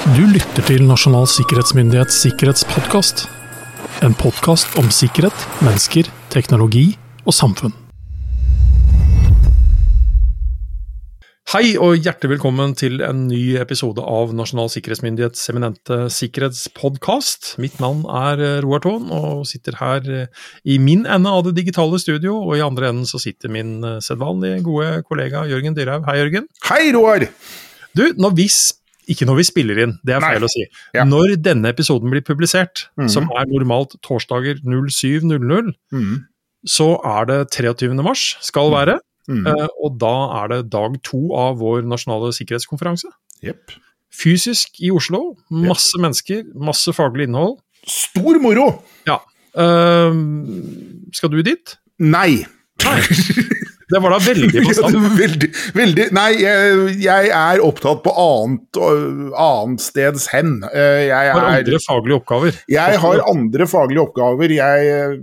Du lytter til Nasjonal sikkerhetsmyndighets sikkerhetspodkast. En podkast om sikkerhet, mennesker, teknologi og samfunn. Hei og hjertelig velkommen til en ny episode av Nasjonal sikkerhetsmyndighets eminente sikkerhetspodkast. Mitt navn er Roar Thon og sitter her i min ende av det digitale studio. Og i andre enden så sitter min sedvanlige gode kollega Jørgen Dyrhaug. Hei, Jørgen. Hei, Roar! Du, når vi ikke når vi spiller inn, det er feil Nei. å si. Ja. Når denne episoden blir publisert, Mhm. som er normalt torsdager 07.00, Mm. så er det 23. mars, skal være. Mm. Og da er det dag to av vår nasjonale sikkerhetskonferanse. Yep. Fysisk i Oslo. Masse mennesker, masse faglig innhold. Stor moro! Ja. Uh, skal du dit? Nei. Det var da veldig på stand. veldig, veldig Nei, jeg, jeg er opptatt på annet, øh, annet steds hen. Eh, Jeg, Har andre faglige oppgaver. jeg har andre faglige oppgaver. Jeg,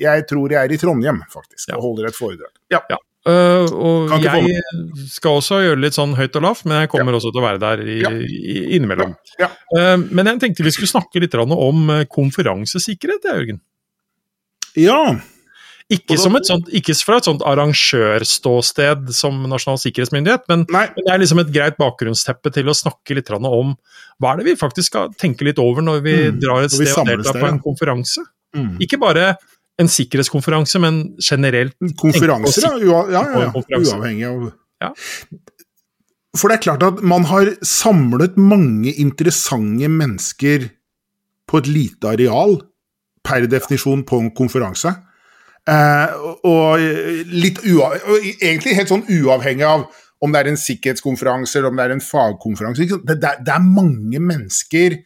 jeg tror jeg er i Trondheim, faktisk, og holder et foredrag. Ja. Eh, og Kan ikke få jeg skal også gjøre litt sånn høyt og lavt, men jeg kommer også til å være der i, Ja. i, innimellom. Ja. Uh, men jeg tenkte vi skulle snakke litt om konferansesikkerhet, ja, Jørgen. ja. Ikke, da- som et sånt, ikke fra et sånt arrangørståsted som Nasjonal sikkerhetsmyndighet, men, men det er liksom et greit bakgrunnsteppe til å snakke litt om hva er det vi faktisk skal tenke litt over når vi Mm, drar et sted og deltar på en konferanse. Mm. Ikke bare en sikkerhetskonferanse, men generelt. Konferanser, ja. Ja, ja, ja. Uavhengig av Ja. For det er klart at man har samlet mange interessante mennesker på et lite areal, per definisjon på en konferanse. Eh, og- og litt uav, egentlig helt sånn uavhengig av om det er en sikkerhetskonferanse eller om det er en fagkonferanse. Det, det, det er mange mennesker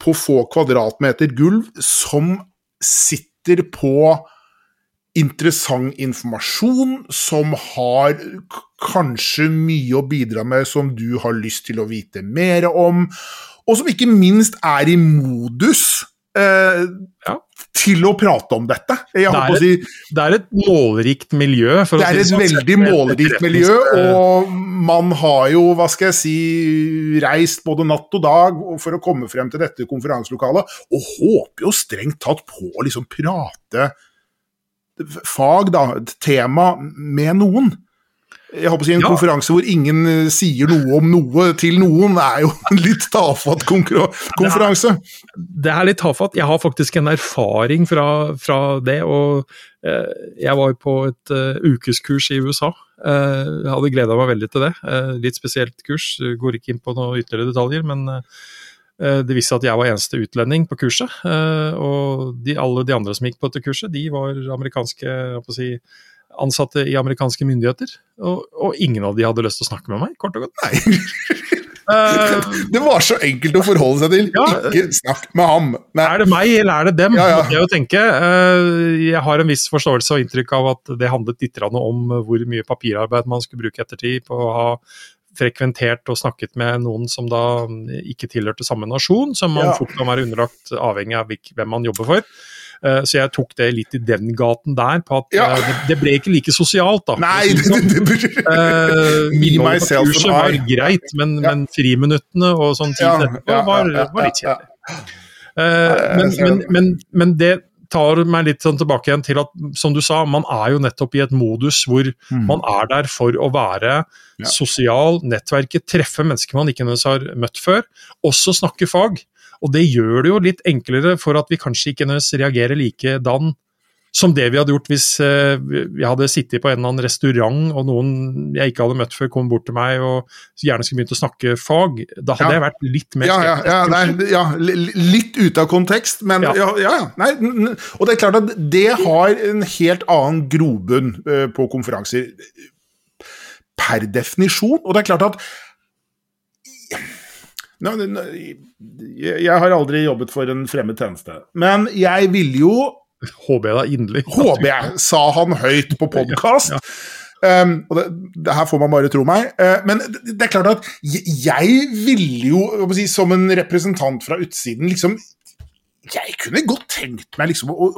på få kvadratmeter gulv som sitter på interessant informasjon, som har kanskje mye å bidra med som du har lyst til å vite mer om, og som ikke minst er i modus eh, Ja. Til å prate om dette. Det er si, Det er et målrikt miljø. Det er et sånn. veldig målrikt miljø, og man har jo, hva skal jeg si, reist både natt og dag for å komme frem til dette konferanselokalet, og håper jo strengt tatt på å liksom prate fag, da, tema, med noen. Jeg håper å si En Ja. konferanse hvor ingen eh, sier noe om noe til noen, er jo en litt tafatt konferanse. Det er litt tafatt. Jeg har faktisk en erfaring fra, fra det. og eh, Jeg var på et uh, ukeskurs i USA. Eh, jeg hadde gleda meg veldig til det. Eh, litt spesielt kurs. Går ikke inn på noen ytterligere detaljer, men eh, det viste at jeg var eneste utlending på kurset. og de, alle de andre som gikk på dette kurset, de var amerikanske jeg håper å si, ansatte i amerikanske myndigheter. Og, og ingen av de hadde lyst til å snakke med meg, kort og godt. Nei. Eh, Det var så enkelt å forholde seg til. Ja. Ikke snakk med ham. Nei. Er det meg, eller er det dem? Ja, ja. Jeg, tenke. Eh, jeg har en viss forståelse og inntrykk av at det handlet litt om hvor mye papirarbeid man skulle bruke ettertid på å ha frekventert og snakket med noen som da ikke tilhørte samme nasjon, som man fort kan være underlagt avhengig av hvem man jobber for. Eh, Så jeg tok det litt i den gaten der, på at Ja. eh, det, det ble ikke like sosialt, da. Nei, det sånn. det, det, det, Eh, Me, innholdet på myself kurset var greit, men, Ja. men friminuttene og sånn tid etterpå var, var litt kjedelig. Uh, men, men, men, men det tar meg litt sånn tilbake igjen til at, som du sa, man er jo nettopp i et modus hvor Mm. man er der for å være Ja. sosial, nettverket, treffe mennesker man ikke nødvendigvis har møtt før, også snakke fag. Og det gjør det jo litt enklere for at vi kanskje ikke nødvendigvis reagerer likedan som det vi hadde gjort hvis eh, jeg hadde sittet på en eller annen restaurant og noen jeg ikke hadde møtt før kom bort til meg og gjerne skulle begynt å snakke fag. Da hadde Ja. jeg vært litt mer ja, ja, ja, nei, ja, litt ute av kontekst, men ja, Ja. nei, Og det er klart at det har en helt annen grobunn eh, på konferanser. Per definisjon. Og det er klart at jeg har aldri jobbet for en fremmed tjeneste, men jeg ville jo Håper jeg da inderlig. Håper jeg, sa han høyt på podkast. Um, og det, det her får man bare tro meg. Uh, men det, det er klart at jeg, jeg ville jo, si, som en representant fra utsiden, liksom Jeg kunne godt tenkt meg liksom å,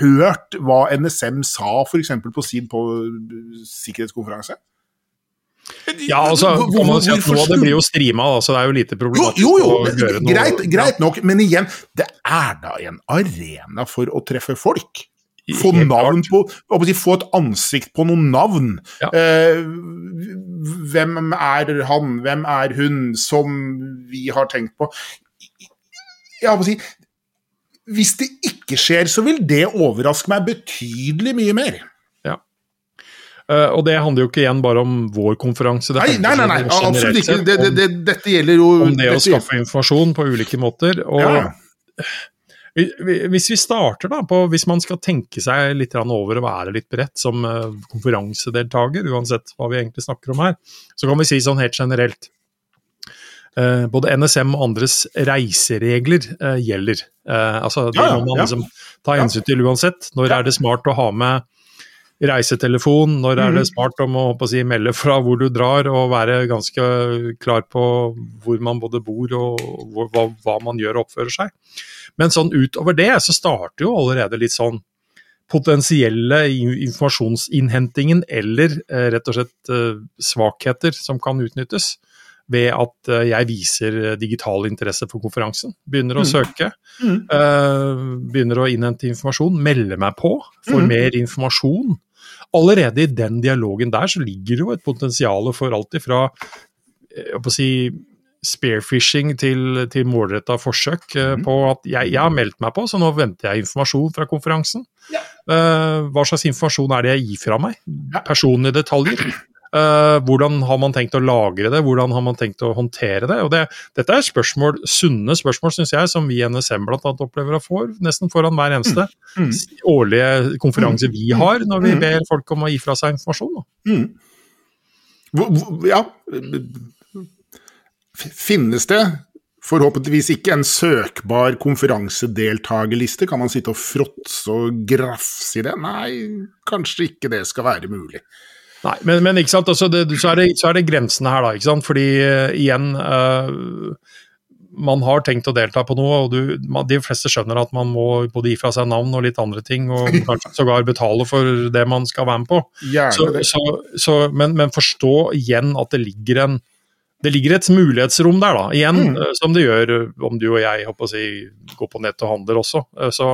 hørt hva NSM sa f.eks. på sin på sikkerhetskonferanse. Ja, altså, hvor, man si at nå det blir jo streama, så det er jo lite Jo, problematisk jo, jo, å gjøre noe. greit, greit nok, men igjen, det er da en arena for å treffe folk. Få navn på Få et ansikt på noen navn. Ja. Eh, hvem er han, hvem er hun, som vi har tenkt på? Holdt på si Hvis det ikke skjer, så vil det overraske meg betydelig mye mer. Eh, og det handler jo ikke igjen bare om vår konferanse. Nei, nei, nei, nei jo absolutt ikke. Det, det, det, dette gjelder jo om det å skaffe informasjon på ulike måter. Og Ja. vi- vi- hvis vi starter da på, hvis man skal tenke seg litt over å være litt bredt som eh, konferansedeltaker, uansett hva vi egentlig snakker om her, så kan vi si sånn helt generelt. Eh, både NSM og andres reiseregler gjelder. Altså, det må man liksom ta hensyn til uansett. Når er det smart å ha med reisetelefon, når er Mhm. det smart om å, å si, melde fra hvor du drar, og være ganske klar på hvor man både bor og hvor, hva, hva man gjør og oppfører seg. Men sånn utover det, så starter jo allerede litt sånn potensielle informasjonsinnhentingen eller eh, rett og slett eh, svakheter som kan utnyttes ved at eh, jeg viser digital interesse for konferansen. Begynner å Mm. søke, Mm. eh, begynner å innhente informasjon, melde meg på, får Mm. mer informasjon. Allerede i den dialogen der så ligger det jo et potensial for alt ifra eh, jeg å si, spearfishing til, til målretta forsøk Mhm. på at jeg, jeg har meldt meg på, så nå venter jeg informasjon fra konferansen. Ja. Uh, hva slags informasjon er det jeg gir fra meg? Ja. Personlige detaljer. Eh, hvordan har man tenkt å lagre det, hvordan har man tenkt å håndtere det? Og det dette er spørsmål, sunne spørsmål, syns jeg, som vi i NSM annet opplever å få nesten foran hver eneste Mm. årlige konferanse vi har, når vi Mm. ber folk om å gi fra seg informasjon. Mm. Ja Finnes det forhåpentligvis ikke en søkbar konferansedeltagerliste? Kan man sitte og fråtse og grafse i det? Nei, kanskje ikke det skal være mulig. Nei, men, men ikke sant, altså det, så, er det, så er det grensene her, da. ikke sant? Fordi uh, igjen uh, Man har tenkt å delta på noe, og du, man, de fleste skjønner at man må både gi fra seg navn og litt andre ting, og kanskje sågar betale for det man skal være med på. Så, så, så, men, men forstå igjen at det ligger en det ligger et mulighetsrom der, da, igjen, Mm. eh, som det gjør om du og jeg håper å si, går på nett og handler også. Så,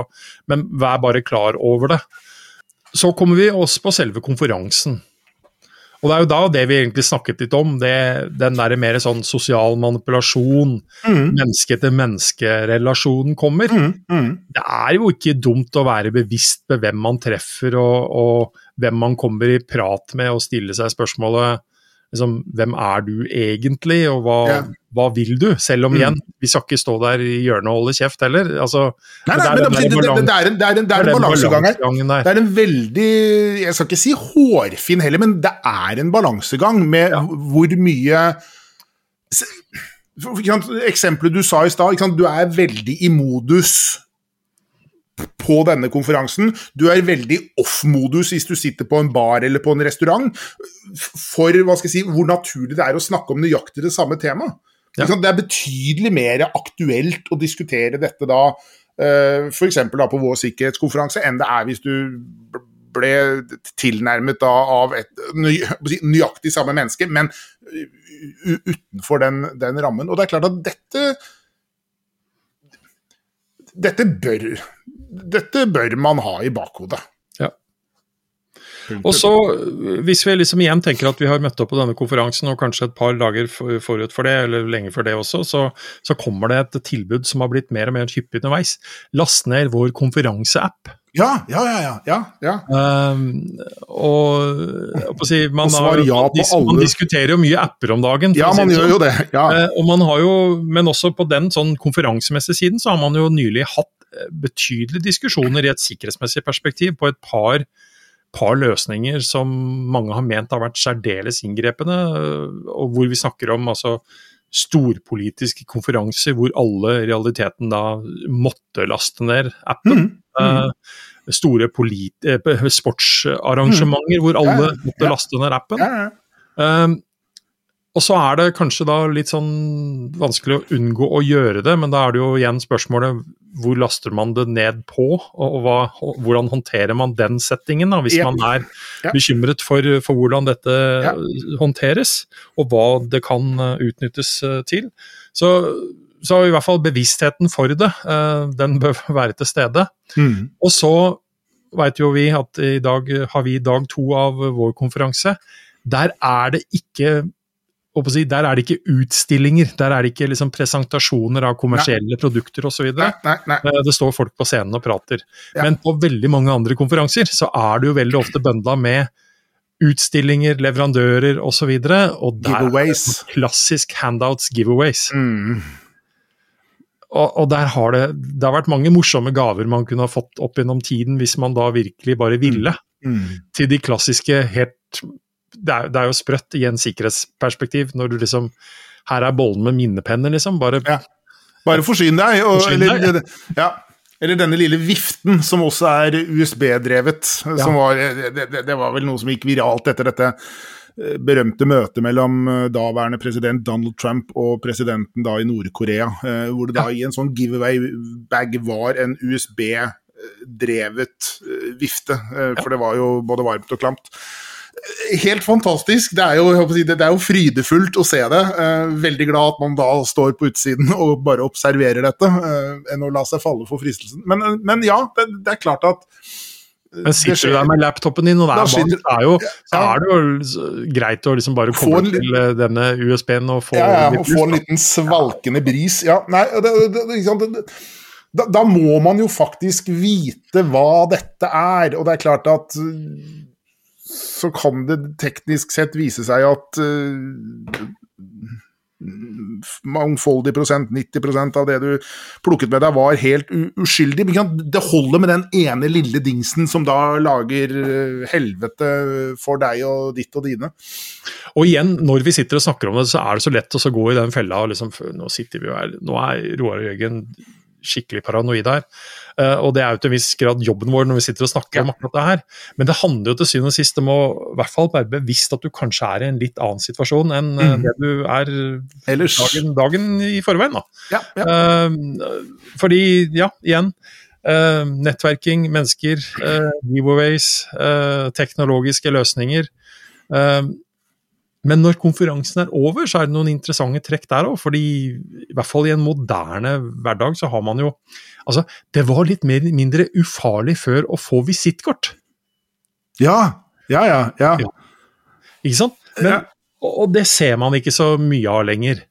men vær bare klar over det. Så kommer vi oss på selve konferansen. Og det er jo da det vi egentlig snakket litt om, det, den der mer sånn sosial manipulasjon, Mm. menneske-til-menneske-relasjonen kommer. Mm. Mm. Det er jo ikke dumt å være bevisst med hvem man treffer og, og hvem man kommer i prat med og stille seg spørsmålet liksom, hvem er du egentlig, og hva, Ja. hva vil du? Selv om Mm. igjen, vi skal ikke stå der i hjørnet og holde kjeft heller. Altså, Nei, nei, det er men det, det, det, er en, en, en balansegang her. Det er en veldig Jeg skal ikke si hårfin heller, men det er en balansegang med Ja. hvor mye Eksempelet du sa i stad, du er veldig i modus på denne konferansen. Du er veldig off-modus hvis du sitter på en bar eller på en restaurant. For hva skal jeg si, hvor naturlig det er å snakke om nøyaktig det samme temaet. Ja. Det er betydelig mer aktuelt å diskutere dette da, uh, f.eks. på vår sikkerhetskonferanse, enn det er hvis du ble tilnærmet da av et nøyaktig samme menneske, men u- utenfor den, den rammen. Og det er klart at dette dette bør, dette bør man ha i bakhodet. Ja. Og så, hvis vi liksom igjen tenker at vi har møtt opp på denne konferansen, og kanskje et par dager forut for det, eller lenge før det også, så, så kommer det et tilbud som har blitt mer og mer hyppig underveis. Last ned vår konferanseapp. Ja, ja, ja. ja, ja. Um, og si, man, har, ja alle. man diskuterer jo mye apper om dagen. ja man gjør sånn. jo det. Ja. Uh, og man har jo, men også på den sånn konferansemessige siden, så har man jo nylig hatt eh, betydelige diskusjoner i et sikkerhetsmessig perspektiv på et par, par løsninger som mange har ment har vært særdeles inngrepende, eh, og hvor vi snakker om altså storpolitiske konferanser hvor alle i realiteten da måtte laste ned appen. Mm, mm. Eh, store polit eh, sportsarrangementer hvor alle måtte ja. laste ned appen. ja. Um, og så er det kanskje da litt sånn vanskelig å unngå å gjøre det, men da er det jo igjen spørsmålet hvor laster man det ned på, og hva, hvordan håndterer man den settingen, da, hvis Ja. man er Ja. bekymret for, for hvordan dette Ja. håndteres, og hva det kan eh, utnyttes til. Så, så i hvert fall bevisstheten for det, eh, den bør være til stede. Mm. Og så vet jo vi at i dag har vi dag to av vår konferanse. Der er det ikke si, der er det ikke utstillinger, der er det ikke liksom presentasjoner av kommersielle produkter osv. Nei, nei, nei. Eh, Det står folk på scenen og prater. Ja. Men på veldig mange andre konferanser så er det jo veldig ofte bøndla med utstillinger, leverandører osv. Og, så og der er det Giveaways. klassisk handouts, giveaways. Mm. Og, og der har det, det har vært mange morsomme gaver man kunne ha fått opp gjennom tiden hvis man da virkelig bare ville. Mm. Til de klassiske helt det er, det er jo sprøtt i en sikkerhetsperspektiv når du liksom Her er bollen med minnepenner, liksom. Bare Ja. Bare forsyn deg. Og, Forsyn deg, eller, ja. eller denne lille viften, som også er USB-drevet. Ja. det, det, det var vel noe som gikk viralt etter dette berømte møtet mellom eh, daværende president Donald Trump og presidenten da i Nord-Korea. eh, Hvor det da i en sånn giveaway-bag var en USB-drevet eh, vifte. For det var jo både varmt og klamt helt fantastisk. Det er, jo, si, det er jo frydefullt å se det. Veldig glad at man da står på utsiden og bare observerer dette, enn å la seg falle for fristelsen. Men, men ja, det, det er klart at Men sitter du der med laptopen din, og det er, skinner- det er jo, så er det jo greit å liksom bare komme en til eh, denne USB-en og få ja, ja, litt og få en liten svalkende bris. Ja, nei, det, det, det, da, da må man jo faktisk vite hva dette er, og det er klart at øh, så kan det teknisk sett vise seg at øh, mangfoldig prosent, 90% av det du plukket med deg, var helt uskyldig. Det holder med den ene lille dingsen som da lager øh, helvete for deg og ditt og dine. Og igjen, når vi sitter og snakker om det, så er det så lett å gå i den fella og liksom Nå sitter vi jo her, nå er Roar og Jørgen skikkelig paranoid her. Eh, og det er jo til en viss grad jobben vår når vi sitter og snakker om akkurat det her. Men det handler jo til syvende og sist om å i hvert fall være bevisst at du kanskje er i en litt annen situasjon enn eh, Mhm. det du er Ellers dagen, dagen i forveien. da. Ja, ja. Eh, fordi, ja, igjen. eh, nettverking, mennesker, uh, giveaways, eh, teknologiske løsninger. Eh, men når konferansen er over, så er det noen interessante trekk der òg. Fordi i hvert fall i en moderne hverdag så har man jo Altså, det var litt mer, mindre ufarlig før å få visittkort. Ja, ja, ja. ja. Ja. Ikke sant? Men, Ja. og, det ser man ikke så mye av lenger.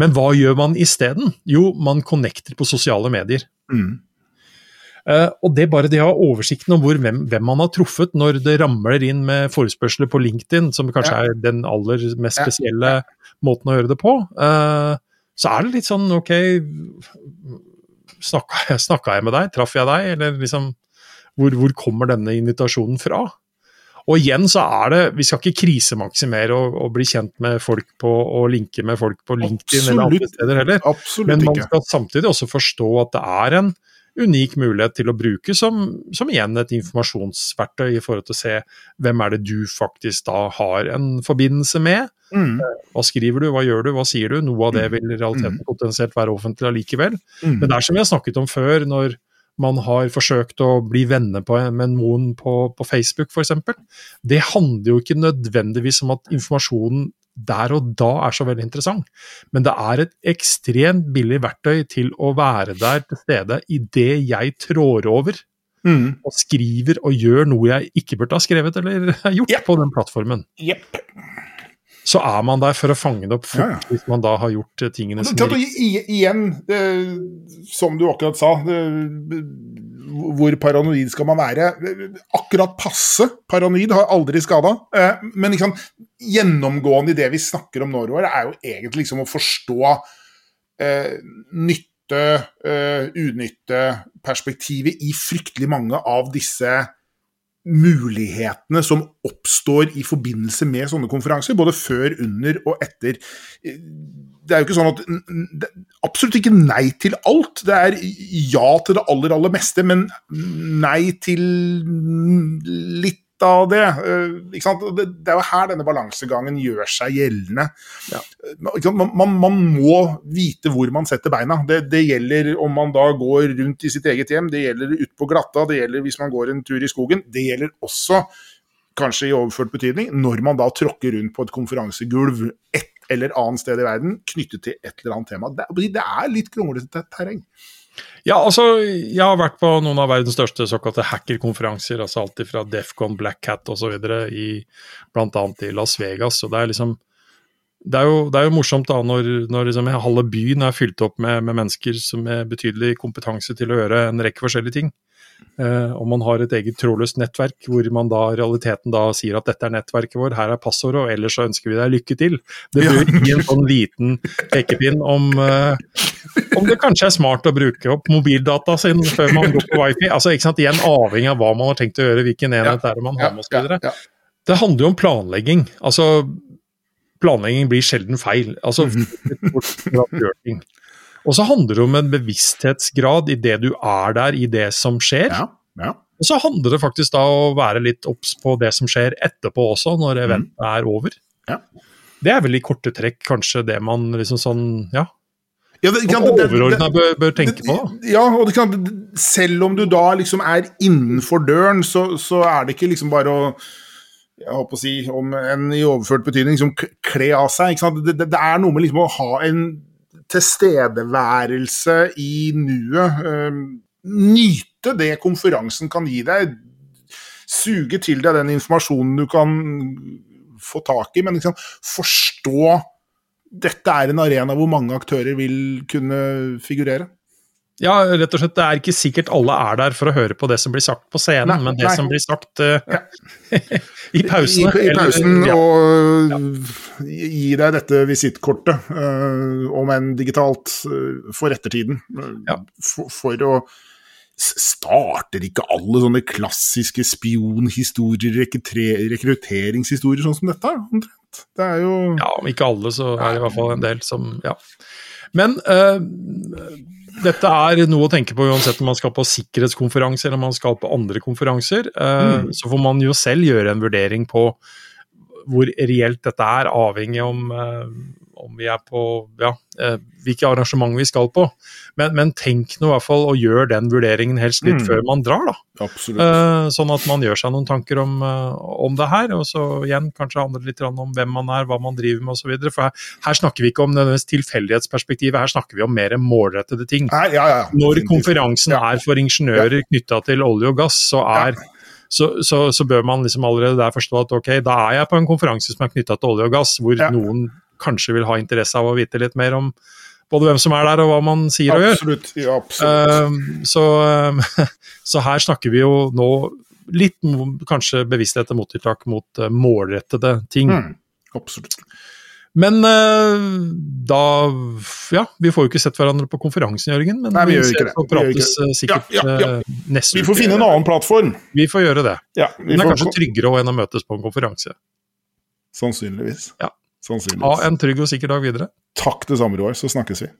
Men hva gjør man isteden? Jo, man connecter på sosiale medier. Mm. Eh, og det bare de har oversikten om hvor, hvem, hvem man har truffet når det ramler inn med forespørsler på LinkedIn, som kanskje Ja. er den aller mest Ja. spesielle måten å gjøre det på, eh, så er det litt sånn ok Snakka, snakka jeg med deg? Traff jeg deg? Eller liksom hvor, hvor kommer denne invitasjonen fra? Og igjen så er det Vi skal ikke krisemaksimere og, og bli kjent med folk på og linke med folk på LinkedIn eller andre steder heller. Absolutt Men man ikke. skal samtidig også forstå at det er en unik mulighet til å bruke som, som igjen et informasjonsverktøy i forhold til å se hvem er det du faktisk da har en forbindelse med. Mm. Hva skriver du, hva gjør du, hva sier du? Noe av det vil i realiteten potensielt være offentlig allikevel. Mm. Men det er som vi har snakket om før, når man har forsøkt å bli venner på, med noen på, på Facebook f.eks. Det handler jo ikke nødvendigvis om at informasjonen der og da er så veldig interessant, men det er et ekstremt billig verktøy til å være der til stede idet jeg trår over Mm. og skriver og gjør noe jeg ikke burde ha skrevet eller gjort yep. på den plattformen. Jepp. Så er man der for å fange det opp fort, Ja, ja. hvis man da har gjort eh, tingene sine riktig. Igjen, det, som du akkurat sa, det, hvor paranoid skal man være? Akkurat passe paranoid har aldri skada. Eh, men liksom, gjennomgående i det vi snakker om nå, er jo egentlig liksom å forstå eh, nytte, eh, unytte-perspektivet i fryktelig mange av disse mulighetene som oppstår i forbindelse med sånne konferanser, både før, under og etter. Det er jo ikke sånn at det er Absolutt ikke nei til alt. Det er ja til det aller, aller meste, men nei til litt av det. eh, ikke sant? Det, det er jo her denne balansegangen gjør seg gjeldende. Ja. Man, man, man må vite hvor man setter beina. Det, det gjelder om man da går rundt i sitt eget hjem, det gjelder ute på glatta, det gjelder hvis man går en tur i skogen. Det gjelder også, kanskje i overført betydning, når man da tråkker rundt på et konferansegulv et eller annet sted i verden knyttet til et eller annet tema. Det, det er litt kronglete terreng. Ja, altså, jeg har vært på noen av verdens største såkalte hackerkonferanser, altså alt fra Defcon, Black Hat osv., bl.a. i Las Vegas. og det er liksom det er, jo, det er jo morsomt da når, når liksom halve byen er fylt opp med, med mennesker som har betydelig kompetanse til å gjøre en rekke forskjellige ting. Eh, og man har et eget trådløst nettverk hvor man da realiteten da sier at dette er nettverket vår, her er passordet, og ellers så ønsker vi deg lykke til. Det bør gi en sånn liten pekepinn om, uh, om det kanskje er smart å bruke opp mobildata sin før man går på wifi. Altså, ikke sant? Igjen avhengig av hva man har tenkt å gjøre, hvilken enhet ja, er man har med osv. Ja, ja. Det handler jo om planlegging. altså Planlegging blir sjelden feil. altså Og så handler det om en bevissthetsgrad i det du er der, i det som skjer. Ja, ja. Og så handler det faktisk da å være litt obs på det som skjer etterpå også, når eventet mm. er over. Ja. Det er vel i korte trekk kanskje det man liksom sånn, ja. Ja, det, kan, overordna bør, bør, tenke på. Ja, og det kan, selv om du da liksom er innenfor døren, så, så er det ikke liksom bare å jeg håper å si, om en i overført betydning, liksom kle av seg. Det, det, det, er noe med liksom å ha en tilstedeværelse i nuet. Uh, nyte det konferansen kan gi deg. Suge til deg den informasjonen du kan få tak i, men liksom forstå dette er en arena hvor mange aktører vil kunne figurere. Ja, rett og slett. Det er ikke sikkert alle er der for å høre på det som blir sagt på scenen, nei, men det nei. som blir sagt uh, ja. i pausen. I, i pausen, eller, ja. og ja. gi deg dette visittkortet, uh, om enn digitalt, uh, for ettertiden. For, for, å Starter ikke alle sånne klassiske spionhistorier, rekrutteringshistorier sånn som dette? Omtrent. Det er jo Ja, om ikke alle, så er det i hvert fall en del som Ja. Men dette er noe å tenke på uansett om man skal på sikkerhetskonferanse eller om man skal på andre konferanser. Uh, mm. Så får man jo selv gjøre en vurdering på hvor reelt dette er, avhengig om, uh, om vi er på ja, uh, hvilke arrangement vi skal på. Men, men tenk nå i hvert fall og gjør den vurderingen helst litt mm. før man drar, da. Uh, sånn at man gjør seg noen tanker om, om, det her. Og så igjen kanskje handle litt om hvem man er, hva man driver med osv. For her, her, snakker vi ikke om nødvendigvis tilfeldighetsperspektivet, her snakker vi om mer målrettede ting. Nei, ja, ja, Når konferansen er for ingeniører knytta til olje og gass, så er så, så, så, bør man liksom allerede der forstå at ok, da er jeg på en konferanse som er knytta til olje og gass, hvor ja. noen kanskje vil ha interesse av å vite litt mer om både hvem som er der og hva man sier absolutt, og gjør. Ja, absolutt. Uh, så, uh, så, her snakker vi jo nå litt kanskje bevissthet og mottiltak mot uh, målrettede ting. Mm, absolutt. Men eh, da Ja, vi får jo ikke sett hverandre på konferansen, Jørgen. Men Nei, vi, vi det. prates eh, sikkert ja, ja, ja. neste uke. Vi får finne en annen plattform. Vi får gjøre det. Ja, det er kanskje tryggere enn å møtes på en konferanse. Sannsynligvis. Ja. Sannsynligvis. Ha en trygg og sikker dag videre. Takk det samme, Roar. Så snakkes vi.